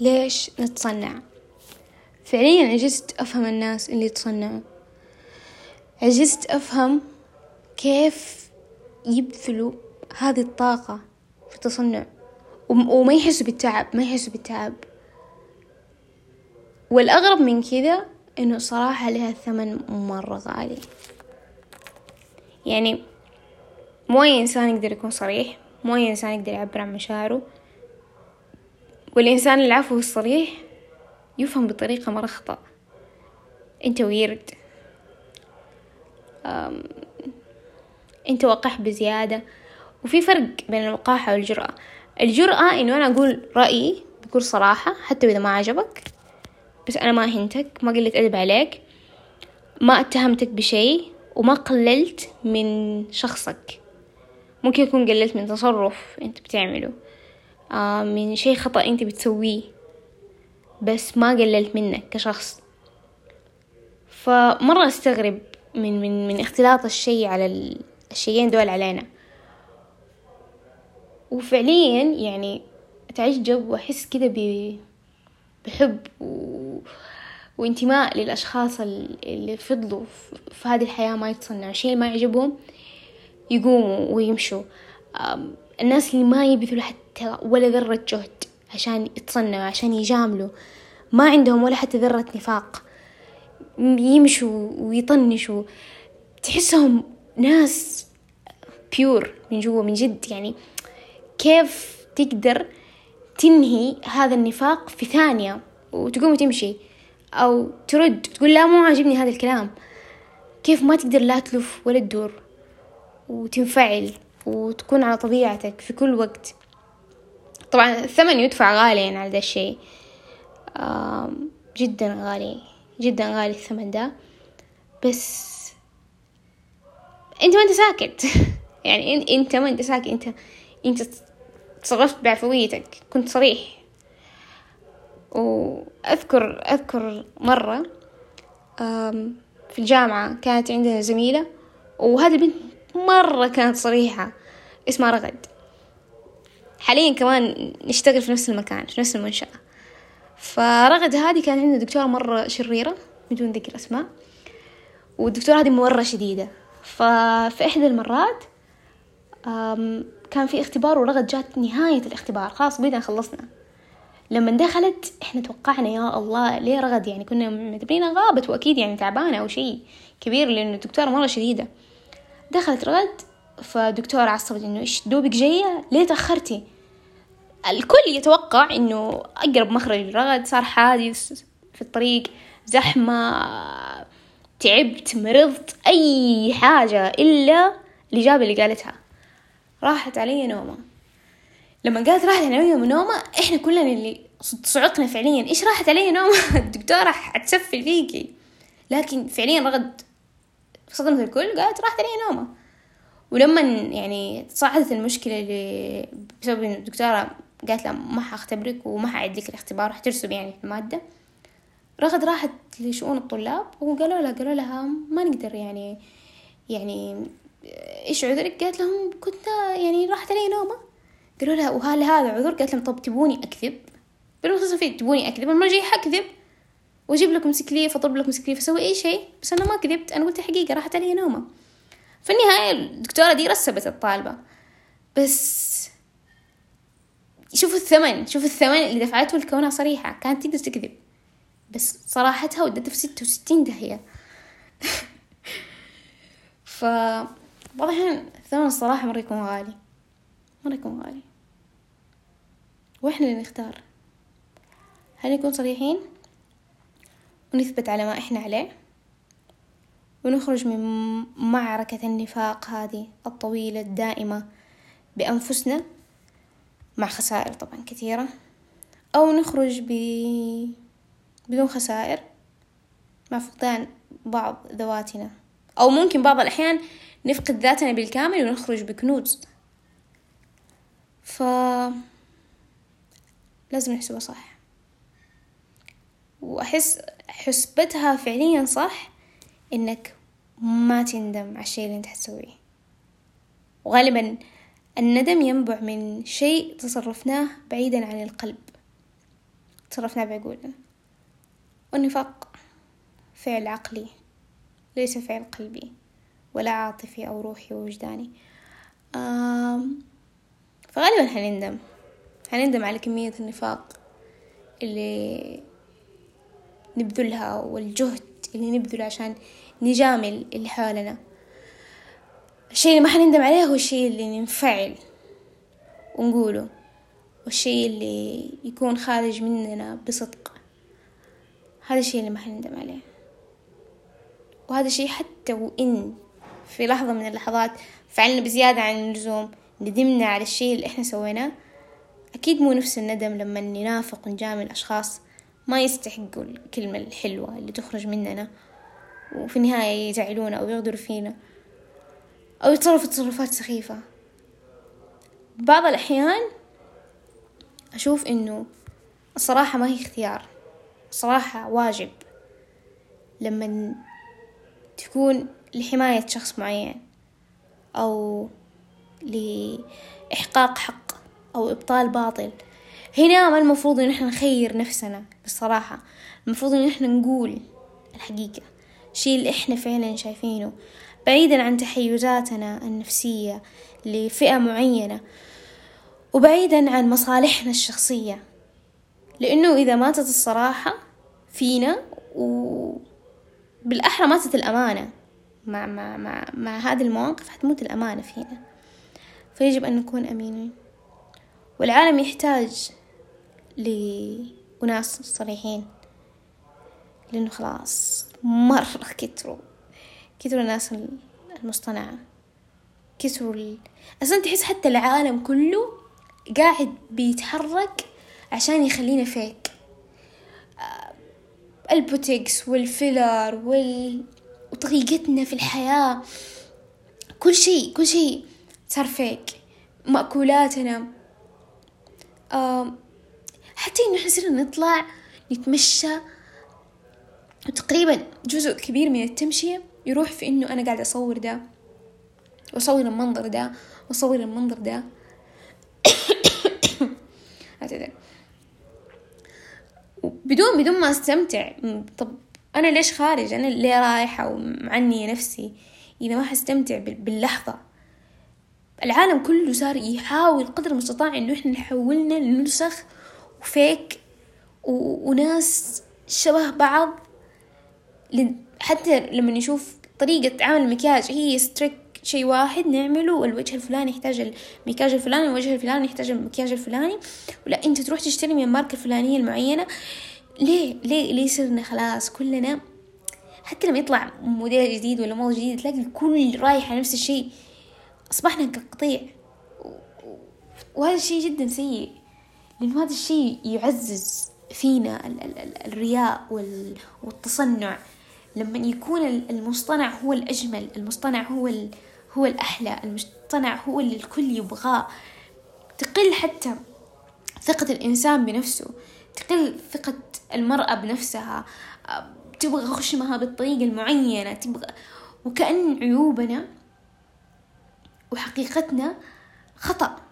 ليش نتصنع؟ فعليا عجزت أفهم الناس اللي يتصنعوا. عجزت أفهم كيف يبذلوا هذه الطاقة في التصنع. وما يحسوا بالتعب ما يحسوا بالتعب. والأغرب من كذا إنه صراحة لها ثمن مرة غالي. يعني مو أي إنسان يقدر يكون صريح مو أي إنسان يقدر يعبر عن مشاعره. والإنسان العفوي الصريح يفهم بطريقة مرة خطأ. أنت ويرد. أنت وقح بزيادة. وفي فرق بين الوقاحة والجرأة. الجرأة إنه أنا أقول رأيي بكل صراحة حتى إذا ما عجبك بس أنا ما هنتك ما قلت أدب عليك ما اتهمتك بشيء وما قللت من شخصك. ممكن يكون قللت من تصرف أنت بتعمله. من شيء خطأ أنت بتسويه بس ما قللت منك كشخص. فمرة استغرب من من من اختلاط الشيء على الشيئين دول علينا. وفعليا يعني أتعجب وأحس كده بحب و... وانتماء للأشخاص اللي فضلوا في هذه الحياة ما يتصنعوا شيء ما يعجبهم يقوموا ويمشوا. الناس اللي ما يبذلوا حتى ولا ذرة جهد عشان يتصنعوا عشان يجاملوا. ما عندهم ولا حتى ذرة نفاق. يمشوا ويطنشوا. تحسهم ناس بيور من جوا من جد يعني. كيف تقدر تنهي هذا النفاق في ثانية وتقوم وتمشي أو ترد تقول لا مو عاجبني هذا الكلام. كيف ما تقدر لا تلف ولا تدور وتنفعل؟ وتكون على طبيعتك في كل وقت. طبعا الثمن يدفع غاليا على ذا الشيء. جدا غالي جدا غالي الثمن ده. بس أنت ما أنت ساكت. يعني أنت ما أنت ساكت أنت أنت تصرفت بعفويتك. كنت صريح. وأذكر أذكر مرة في الجامعة كانت عندنا زميلة وهذه البنت مرة كانت صريحة. اسمها رغد. حاليا كمان نشتغل في نفس المكان في نفس المنشأة. فرغد هذه كان عندنا دكتورة مرة شريرة بدون ذكر أسماء. والدكتورة هذه مرة شديدة. ففي إحدى المرات كان في اختبار ورغد جات نهاية الاختبار. خلاص بدنا خلصنا. لما دخلت إحنا توقعنا يا الله ليه رغد؟ يعني كنا معتبرينها غابت وأكيد يعني تعبانة أو شيء كبير لأنه الدكتورة مرة شديدة. دخلت رغد فدكتورة عصبت إنه إيش دوبك جاية؟ ليه تأخرتي؟ الكل يتوقع إنه أقرب مخرج رغد صار حادث في الطريق زحمة تعبت مرضت أي حاجة إلا الإجابة اللي قالتها. راحت علي نومة. لما قالت راحت علي نومة إحنا كلنا اللي صعقنا فعليا. إيش راحت علي نومة؟ الدكتورة حتسفل فيكي. لكن فعليا رغد صدمت الكل قالت راحت علي نومة. ولما يعني تصاعدت المشكلة اللي بسبب الدكتورة قالت لها ما حاختبرك وما حأعد لك الاختبار حترسب يعني في المادة. رغد راحت لشؤون الطلاب وقالوا لها قالوا لها ما نقدر يعني يعني إيش عذرك؟ قالت لهم كنت يعني راحت علي نومة. قالوا لها وهل هذا عذر؟ قالت لهم طب تبوني أكذب؟ بالمختصر فيه تبوني أكذب المرة الجاية حكذب وأجيب لكم sick leave اضرب لكم sick leave أسوي أي شيء. بس أنا ما كذبت أنا قلت الحقيقة راحت علي نومة. في النهاية الدكتورة دي رسبت الطالبة. بس شوفوا الثمن شوفوا الثمن اللي دفعته لكونها صريحة. كانت تقدر تكذب. بس صراحتها ودتها في ستة وستين داهية. ف بعض الأحيان ثمن الصراحة مرة يكون غالي. مرة يكون غالي. وإحنا اللي نختار. هل نكون صريحين؟ ونثبت على ما إحنا عليه. ونخرج من معركة النفاق هذه الطويلة الدائمة بأنفسنا مع خسائر طبعا كثيرة. أو نخرج ب... بدون خسائر مع فقدان بعض ذواتنا. أو ممكن بعض الأحيان نفقد ذاتنا بالكامل ونخرج بكنوز. ف لازم نحسبها صح. وأحس حسبتها فعليا صح إنك ما تندم على الشيء اللي أنت حتسويه. وغالبا الندم ينبع من شيء تصرفناه بعيدا عن القلب. تصرف نابع يقول والنفاق فعل عقلي ليس فعل قلبي ولا عاطفي أو روحي ووجداني فغالبا حنندم. حنندم على كمية النفاق اللي نبذلها والجهد اللي نبذله عشان نجامل اللي حولنا الشيء اللي ما حنندم عليه هو الشيء اللي ننفعل ونقوله والشيء اللي يكون خارج مننا بصدق. هذا الشيء اللي ما حنندم عليه. وهذا الشيء حتى وإن في لحظة من اللحظات فعلنا بزيادة عن اللزوم ندمنا على الشيء اللي إحنا سويناه أكيد مو نفس الندم لما ننافق ونجامل أشخاص ما يستحقوا الكلمة الحلوة اللي تخرج مننا. وفي النهاية يزعلونا أو يغدروا فينا. أو يتصرفوا تصرفات سخيفة. بعض الأحيان أشوف إنه الصراحة ما هي اختيار. الصراحة واجب. لما تكون لحماية شخص معين. أو لإحقاق حق أو إبطال باطل. هنا ما المفروض إن إحنا نخير نفسنا. بالصراحة المفروض إن إحنا نقول الحقيقة الشيء اللي إحنا فعلا شايفينه بعيدا عن تحيزاتنا النفسية لفئة معينة وبعيدا عن مصالحنا الشخصية. لأنه إذا ماتت الصراحة فينا وبالأحرى ماتت الأمانة. مع, مع, مع, مع هذه المواقف حتموت الأمانة فينا. فيجب أن نكون أمينين. والعالم يحتاج لأناس صريحين. لأنه خلاص مرة كتروا كتروا الناس المصطنعة. كتروا ال... أصلا تحس حتى العالم كله قاعد بيتحرك عشان يخلينا fake آه، البوتكس وال filler وال... وطريقتنا في الحياة. كل شيء كل شيء صار فيك مأكولاتنا. حتى إنه إحنا صرنا نطلع نتمشى. وتقريبا جزء كبير من التمشية يروح في إنه أنا قاعدة أصور ده وأصور المنظر ده وأصور المنظر ده. بدون بدون ما أستمتع. طب أنا ليش خارج؟ أنا ليه رايحة؟ ومعني نفسي. إذا ما حستمتع باللحظة. العالم كله صار يحاول قدر المستطاع إنه إحنا نحولنا لنسخ وفيك و... وناس شبه بعض حتى لما نشوف طريقة عمل المكياج هي ستريك شيء واحد نعمله والوجه الفلاني يحتاج المكياج الفلاني والوجه الفلاني يحتاج المكياج الفلاني. ولا انت تروح تشتري من الماركة الفلانية المعينة. ليه؟ ليه؟ ليه صرنا خلاص كلنا؟ حتى لما يطلع موديل جديد ولا موضة جديدة تلاقي الكل رايح على نفس الشيء. أصبحنا كقطيع. وهذا الشيء جدا سيء. لأنه هذا الشيء يعزز فينا ال ال ال الرياء والتصنع. لما يكون المصطنع هو الأجمل المصطنع هو هو الأحلى المصطنع هو اللي الكل يبغاه. تقل حتى ثقة الإنسان بنفسه تقل ثقة المرأة بنفسها. تبغى خشمها بالطريقة المعينة تبغى. وكأن عيوبنا وحقيقتنا خطأ.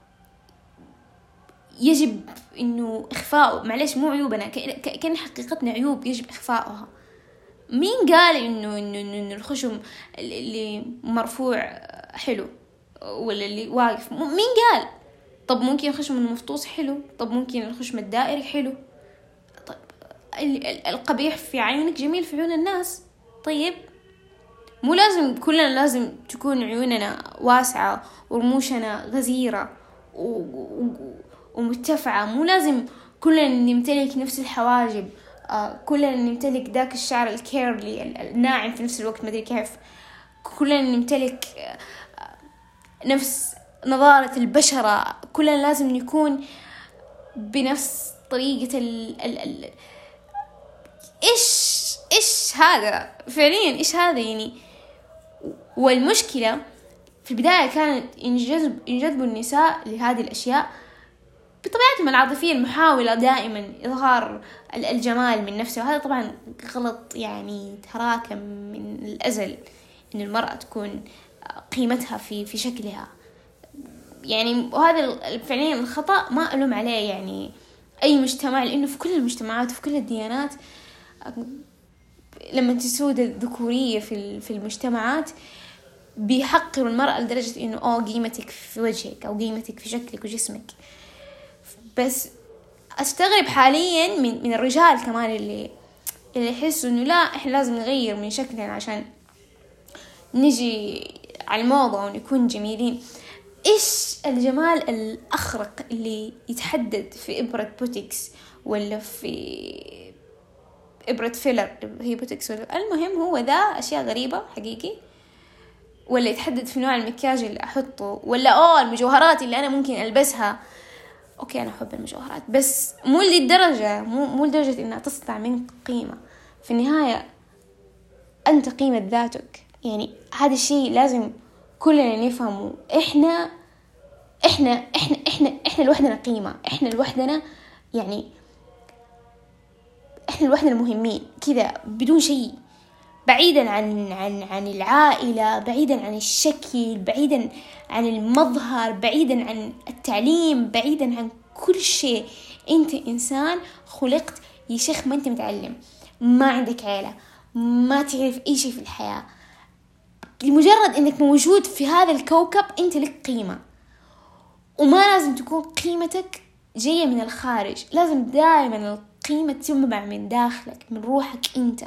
يجب إنه إخفاؤه. معلش مو عيوبنا كأن حقيقتنا عيوب يجب إخفاؤها. مين قال إنه إنه إنه الخشم اللي مرفوع حلو ولا اللي واقف؟ مين قال؟ طب ممكن الخشم المفطوس حلو؟ طب ممكن الخشم الدائري حلو؟ طيب القبيح في عينك جميل في عيون الناس. طيب مو لازم كلنا لازم تكون عيوننا واسعة ورموشنا غزيرة ومرتفعة مو لازم كلنا نمتلك نفس الحواجب. آه كلنا نمتلك ذاك الشعر الكيرلي الناعم في نفس الوقت مدري كيف. كلنا نمتلك آه نفس نظارة البشرة. كلنا لازم نكون بنفس طريقة ال ال ال إيش إيش هذا؟ فعليا إيش هذا يعني؟ والمشكلة في البداية كانت ينجذب ينجذبوا النساء لهذه الأشياء. بطبيعتهم العاطفية المحاولة دائما إظهار الجمال من نفسه. وهذا طبعا غلط يعني تراكم من الأزل إن المرأة تكون قيمتها في في شكلها. يعني وهذا فعليا الخطأ ما ألوم عليه يعني أي مجتمع لأنه في كل المجتمعات وفي كل الديانات لما تسود الذكورية في في المجتمعات بيحقروا المرأة لدرجة إنه أوه قيمتك في وجهك أو قيمتك في شكلك وجسمك. بس أستغرب حاليا من من الرجال كمان اللي اللي يحسوا إنه لا إحنا لازم نغير من شكلنا عشان نجي على الموضة ونكون جميلين. إيش الجمال الأخرق اللي يتحدد في إبرة بوتكس ولا في إبرة filler؟ هي بوتكس ولا المهم هو ذا أشياء غريبة حقيقي ولا يتحدد في نوع المكياج اللي أحطه ولا أوه المجوهرات اللي أنا ممكن ألبسها أوكي أنا أحب المجوهرات بس مو للدرجة مو مو لدرجة إنها تصنع منك قيمة. في النهاية أنت قيمة ذاتك. يعني هذا الشيء لازم كلنا نفهمه. إحنا إحنا إحنا إحنا إحنا لوحدنا قيمة. إحنا لوحدنا يعني إحنا لوحدنا مهمين. كذا بدون شيء. بعيدا عن عن عن العائلة بعيدا عن الشكل بعيدا عن المظهر بعيدا عن التعليم بعيدا عن كل شيء. أنت إنسان خلقت يا شيخ ما أنت متعلم ما عندك عيلة ما تعرف أي شيء في الحياة. لمجرد إنك موجود في هذا الكوكب أنت لك قيمة. وما لازم تكون قيمتك جاية من الخارج لازم دائما القيمة تنبع من داخلك من روحك أنت.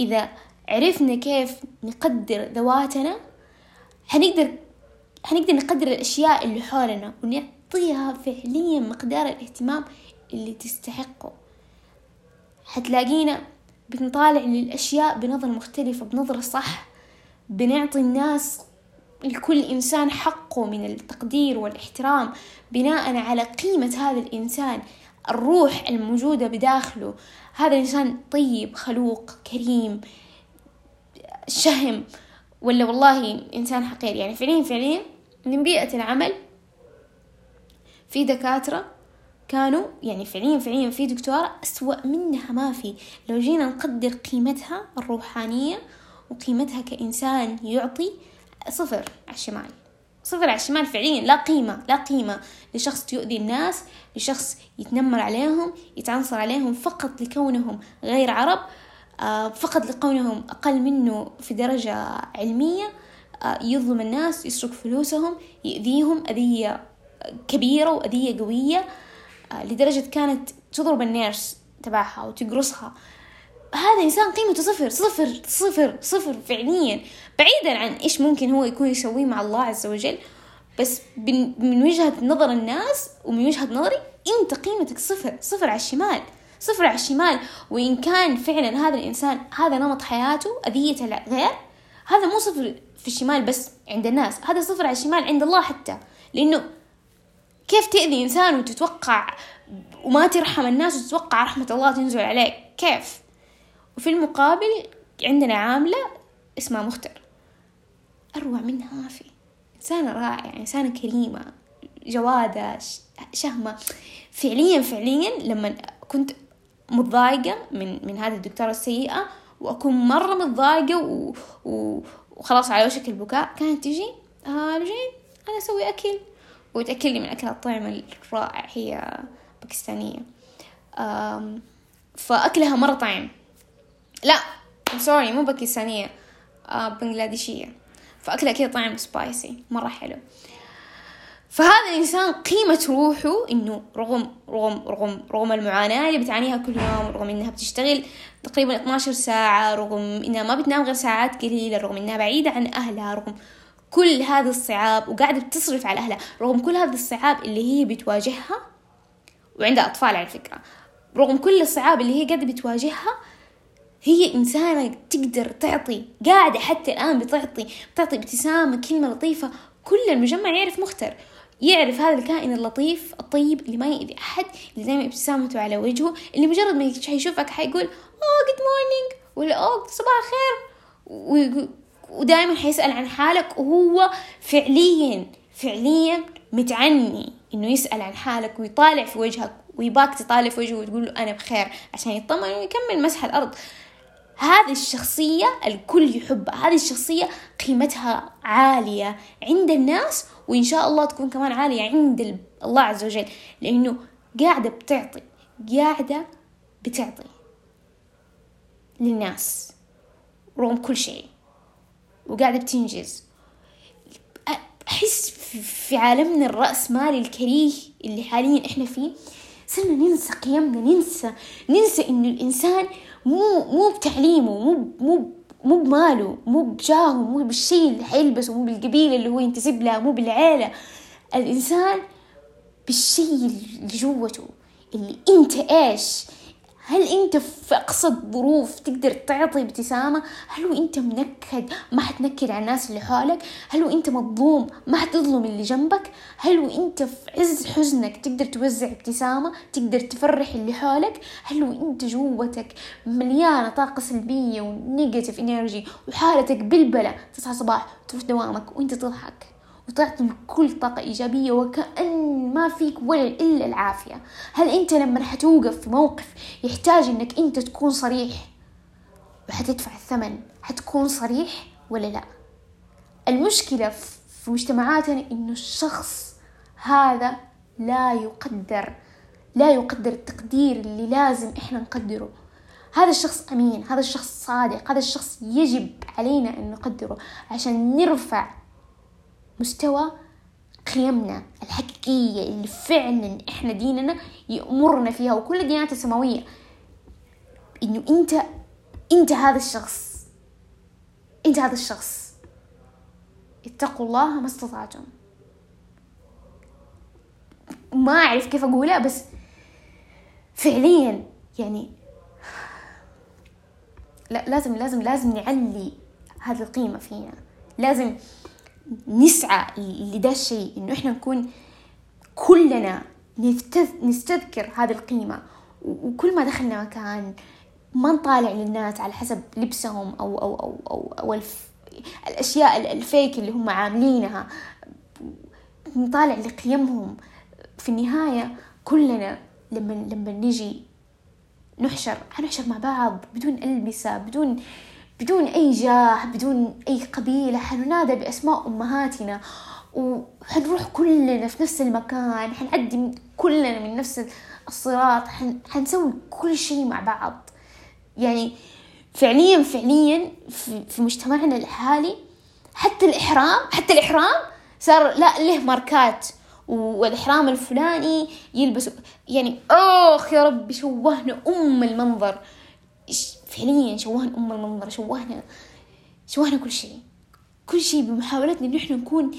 إذا عرفنا كيف نقدر ذواتنا حنقدر حنقدر نقدر الأشياء اللي حولنا ونعطيها فعليا مقدار الاهتمام اللي تستحقه. حتلاقينا بنطالع للأشياء بنظرة مختلفة بنظرة صح بنعطي الناس لكل إنسان حقه من التقدير والاحترام بناء على قيمة هذا الإنسان. الروح الموجودة بداخله. هذا الإنسان طيب خلوق كريم شهم ولا والله إنسان حقير. يعني فعليا فعليا من بيئة العمل في دكاترة كانوا يعني فعليا فعليا في دكتورة أسوأ منها ما في. لو جينا نقدر قيمتها الروحانية وقيمتها كإنسان يعطي صفر على الشمال. صفر على الشمال فعليا لا قيمة لا قيمة لشخص يؤذي الناس لشخص يتنمر عليهم يتعنصر عليهم فقط لكونهم غير عرب آه، فقط لكونهم أقل منه في درجة علمية آه، يظلم الناس يسرق فلوسهم يؤذيهم أذية كبيرة وأذية قوية آه، لدرجة كانت تضرب النيرس تبعها وتقرصها. هذا إنسان قيمته صفر صفر صفر صفر فعليا. بعيدا عن إيش ممكن هو يكون يسويه مع الله عز وجل بس من وجهة نظر الناس ومن وجهة نظري أنت قيمتك صفر صفر على الشمال صفر على الشمال. وإن كان فعلا هذا الإنسان هذا نمط حياته أذية الغير هذا مو صفر في الشمال بس عند الناس هذا صفر على الشمال عند الله حتى. لأنه كيف تأذي إنسان وتتوقع وما ترحم الناس وتتوقع رحمة الله تنزل عليك؟ كيف؟ وفي المقابل عندنا عاملة اسمها مختر. أروع منها ما في إنسانة رائعة إنسانة كريمة جوادة شهمة. فعليا فعليا لما كنت متضايقة من من هذه الدكتورة السيئة وأكون مرة متضايقة. وخلاص على وشك البكاء كانت تجي آه جين أنا أسوي أكل. وتأكل لي من أكل الطعم الرائع هي باكستانية. آم... فأكلها مرة طعم. لا سوري مو باكستانية آه بنغلاديشية. فأكلها كذا طعم سبايسي مرة حلو. فهذا الإنسان قيمة روحه إنه رغم رغم رغم رغم المعاناة اللي بتعانيها كل يوم رغم إنها بتشتغل تقريبا 12 ساعة رغم إنها ما بتنام غير ساعات قليلة رغم إنها بعيدة عن أهلها رغم كل هذه الصعاب وقاعدة بتصرف على أهلها رغم كل هذه الصعاب اللي هي بتواجهها وعندها أطفال على فكرة رغم كل الصعاب اللي هي قاعدة بتواجهها هي إنسانة تقدر تعطي قاعدة حتى الآن بتعطي بتعطي ابتسامة كلمة لطيفة كل المجمع يعرف مختر. يعرف هذا الكائن اللطيف الطيب اللي ما يأذي أحد اللي دائما ابتسامته على وجهه اللي مجرد ما يشوفك حيقول أوه good morning ولا أوه صباح الخير ودائما حيسأل عن حالك وهو فعليا فعليا متعني إنه يسأل عن حالك ويطالع في وجهك ويباك تطالع في وجهه وتقول له أنا بخير عشان يطمن ويكمل مسح الأرض. هذه الشخصية الكل يحبها هذه الشخصية قيمتها عالية عند الناس وإن شاء الله تكون كمان عالية عند الله عز وجل لأنه قاعدة بتعطي قاعدة بتعطي للناس رغم كل شيء وقاعدة بتنجز. أحس في عالمنا الرأسمالي الكريه اللي حاليا إحنا فيه صرنا ننسى قيمنا ننسى ننسى إنه الإنسان مو مو بتعليمه مو مو مو بماله مو بجاهه مو بالشيء اللي حيلبسه مو بالقبيلة اللي هو ينتسب لها مو بالعيلة. الإنسان بالشيء اللي جوته اللي أنت إيش هل أنت في اقصى الظروف تقدر تعطي ابتسامة؟ هل أنت منكد ما حتنكد على الناس اللي حولك؟ هل أنت مظلوم ما حتظلم اللي جنبك؟ هل أنت في عز حزنك تقدر توزع ابتسامة؟ تقدر تفرح اللي حولك؟ هل أنت جواتك مليانة طاقة سلبية و negative energy وحالتك بالبلة تصحى صباح تروح دوامك وأنت تضحك؟ وتعطي كل طاقة إيجابية وكأن ما فيك ولا إلا العافية. هل أنت لما حتوقف في موقف يحتاج أنك أنت تكون صريح؟ وحتدفع الثمن. حتكون صريح ولا لا؟ المشكلة في مجتمعاتنا إنه الشخص هذا لا يقدر لا يقدر التقدير اللي لازم إحنا نقدره. هذا الشخص أمين هذا الشخص صادق هذا الشخص يجب علينا أن نقدره عشان نرفع مستوى قيمنا الحقيقية اللي فعلا إحنا ديننا يأمرنا فيها وكل الديانات السماوية. إنه أنت أنت هذا الشخص. أنت هذا الشخص. اتقوا الله ما استطعتم. ما أعرف كيف اقولها بس فعليا يعني لا لازم لازم لازم نعلي هذه القيمة فينا. لازم نسعى لدا الشيء إنه إحنا نكون كلنا نستذكر هذه القيمة. وكل ما دخلنا مكان ما نطالع للناس على حسب لبسهم أو أو أو أو, أو الف الأشياء الفيك اللي هم عاملينها. نطالع لقيمهم. في النهاية كلنا لما لما نجي نحشر حنحشر مع بعض بدون ألبسة بدون بدون أي جاه بدون أي قبيلة حننادى بأسماء أمهاتنا. وحنروح كلنا في نفس المكان حنعدي كلنا من نفس الصراط حن... حنسوي كل شيء مع بعض. يعني فعليا فعليا في, في مجتمعنا الحالي حتى الإحرام حتى الإحرام صار لا له ماركات. والإحرام الفلاني يلبس يعني أوخ يا ربي شوهنا أم المنظر. فعليا شوهنا أم المنظر شوهنا شوهنا كل شيء. كل شيء بمحاولتنا إن إحنا نكون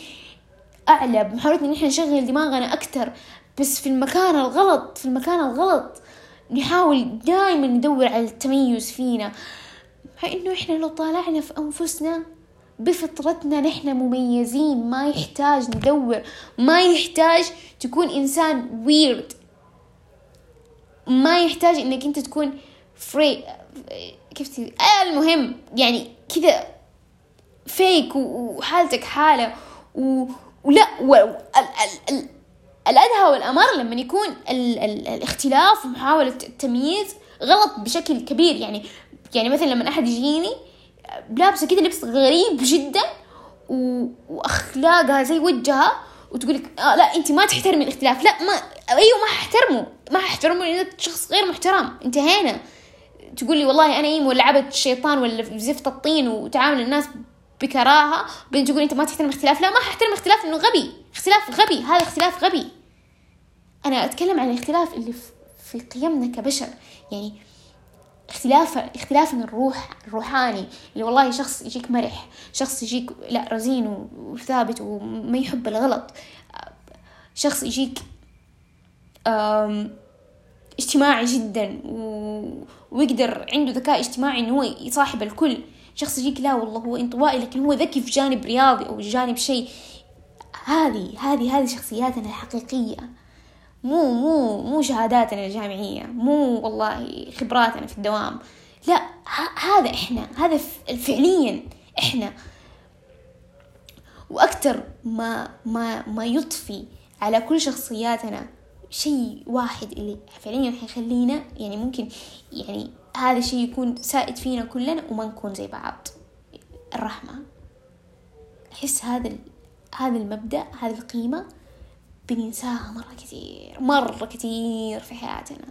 أعلى بمحاولتنا إن إحنا نشغل دماغنا أكتر. بس في المكان الغلط في المكان الغلط نحاول دائما ندور على التميز فينا. مع إنه إحنا لو طالعنا في أنفسنا بفطرتنا نحن مميزين ما يحتاج ندور ما يحتاج تكون إنسان ويرد ما يحتاج إنك أنت تكون فري كيف تقول آه المهم يعني كذا فيك وحالتك حالة و... ولا و... ال... ال... ال... الأدهى والأمر لما يكون ال... ال... الاختلاف ومحاولة التمييز غلط بشكل كبير. يعني يعني مثلا لما أحد يجيني لابسة كذا لبس غريب جدا و... وأخلاقها زي وجهها وتقول لك آه لا أنت ما تحترمي الاختلاف. لا ما أيوه ما ححترمه ما ححترمه لأن شخص غير محترم. انتهينا. تقول لي والله أنا ايم ولا عبد الشيطان ولا زفت الطين وتعامل الناس بكراهة بعدين تقول أنت ما تحترم اختلاف لا ما ححترم اختلاف إنه غبي اختلاف غبي هذا اختلاف غبي. أنا أتكلم عن الاختلاف اللي في قيمنا كبشر يعني اختلاف اختلافنا الروح الروحاني اللي والله شخص يجيك مرح شخص يجيك لا رزين وثابت وما يحب الغلط. شخص يجيك اجتماعي جدا و... ويقدر عنده ذكاء اجتماعي إنه هو يصاحب الكل. شخص يجيك لا والله هو انطوائي لكن هو ذكي في جانب رياضي أو جانب شيء. هذه هذه هذه شخصياتنا الحقيقية. مو مو مو شهاداتنا الجامعية مو والله خبراتنا في الدوام. لا هذا إحنا هذا فعليا إحنا. وأكثر ما ما ما يضفي على كل شخصياتنا شيء واحد اللي فعليا حيخلينا يعني ممكن يعني هذا الشيء يكون سائد فينا كلنا وما نكون زي بعض. الرحمة. أحس هذا هذا المبدأ هذه القيمة بننساها مرة كثير مرة كثير في حياتنا.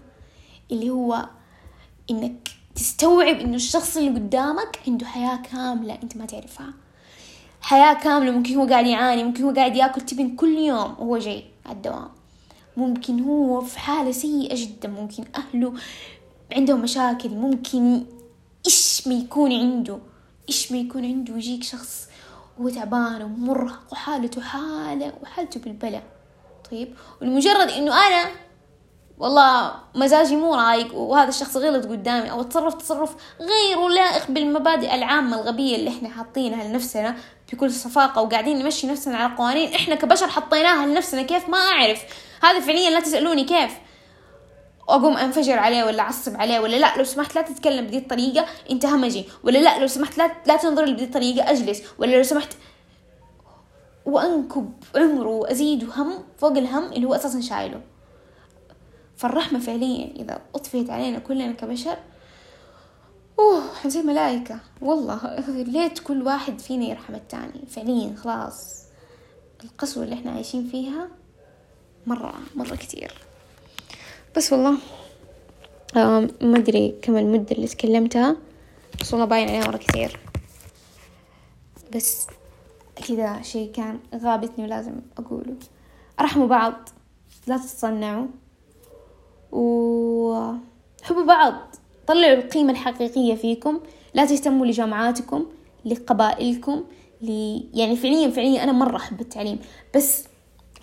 اللي هو إنك تستوعب إنه الشخص اللي قدامك عنده حياة كاملة أنت ما تعرفها. حياة كاملة ممكن هو قاعد يعاني ممكن هو قاعد ياكل تبن كل يوم وهو جاي على الدوام. ممكن هو في حالة سيئة جدا ممكن أهله عندهم مشاكل ممكن إيش ما يكون عنده إيش ما يكون عنده يجيك شخص هو تعبان ومرهق وحالته حالة وحالته بالبلا طيب ولمجرد إنه أنا والله مزاجي مو رايق وهذا الشخص غلط قدامي أو تصرف تصرف غير لائق بالمبادئ العامة الغبية اللي إحنا حاطينها لنفسنا بكل صفاقة وقاعدين نمشي نفسنا على قوانين إحنا كبشر حطيناها لنفسنا كيف ما أعرف. هذا فعليا لا تسألوني كيف. أقوم أنفجر عليه ولا أعصب عليه ولا لا لو سمحت لا تتكلم بدي الطريقة انت همجي ولا لا لو سمحت لا لا تنظر لي بدي الطريقة أجلس. ولا لو سمحت وأنكب عمره وازيده هم فوق الهم اللي هو أساسا شايله. فالرحمة فعليا إذا أطفيت علينا كلنا كبشر أوه زي ملائكة. والله ليت كل واحد فينا يرحم التاني. فعليا خلاص. القسوة اللي إحنا عايشين فيها مرة مرة كتير. بس والله ما أدري كم المدة اللي تكلمتها بس والله باين عليها مرة كثير بس كذا شيء كان غابتني ولازم أقوله. ارحموا بعض لا تتصنعوا. وحبوا بعض طلعوا القيمة الحقيقية فيكم. لا تهتموا لجامعاتكم لقبائلكم ل... يعني فعليا فعليا أنا مرة أحب التعليم. بس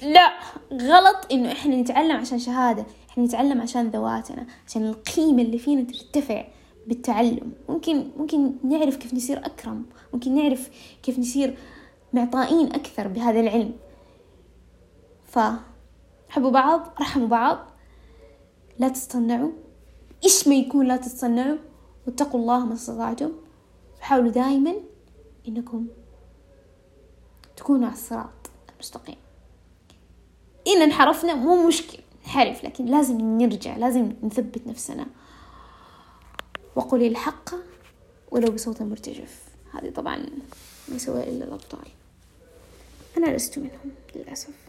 لا غلط إنه إحنا نتعلم عشان شهادة إحنا نتعلم عشان ذواتنا عشان القيمة اللي فينا ترتفع بالتعلم. ممكن ممكن نعرف كيف نصير أكرم ممكن نعرف كيف نصير معطائين أكثر بهذا العلم. فحبوا بعض رحموا بعض. لا تصنعوا إيش ما يكون لا تصنعوا واتقوا الله ما استطعتم. وحاولوا دائما إنكم تكونوا على الصراط المستقيم. إن انحرفنا مو مشكل نحرف لكن لازم نرجع لازم نثبت نفسنا. وقولي الحق ولو بصوت مرتجف. هذه طبعا ما يسويها إلا الأبطال. أنا لست منهم للأسف.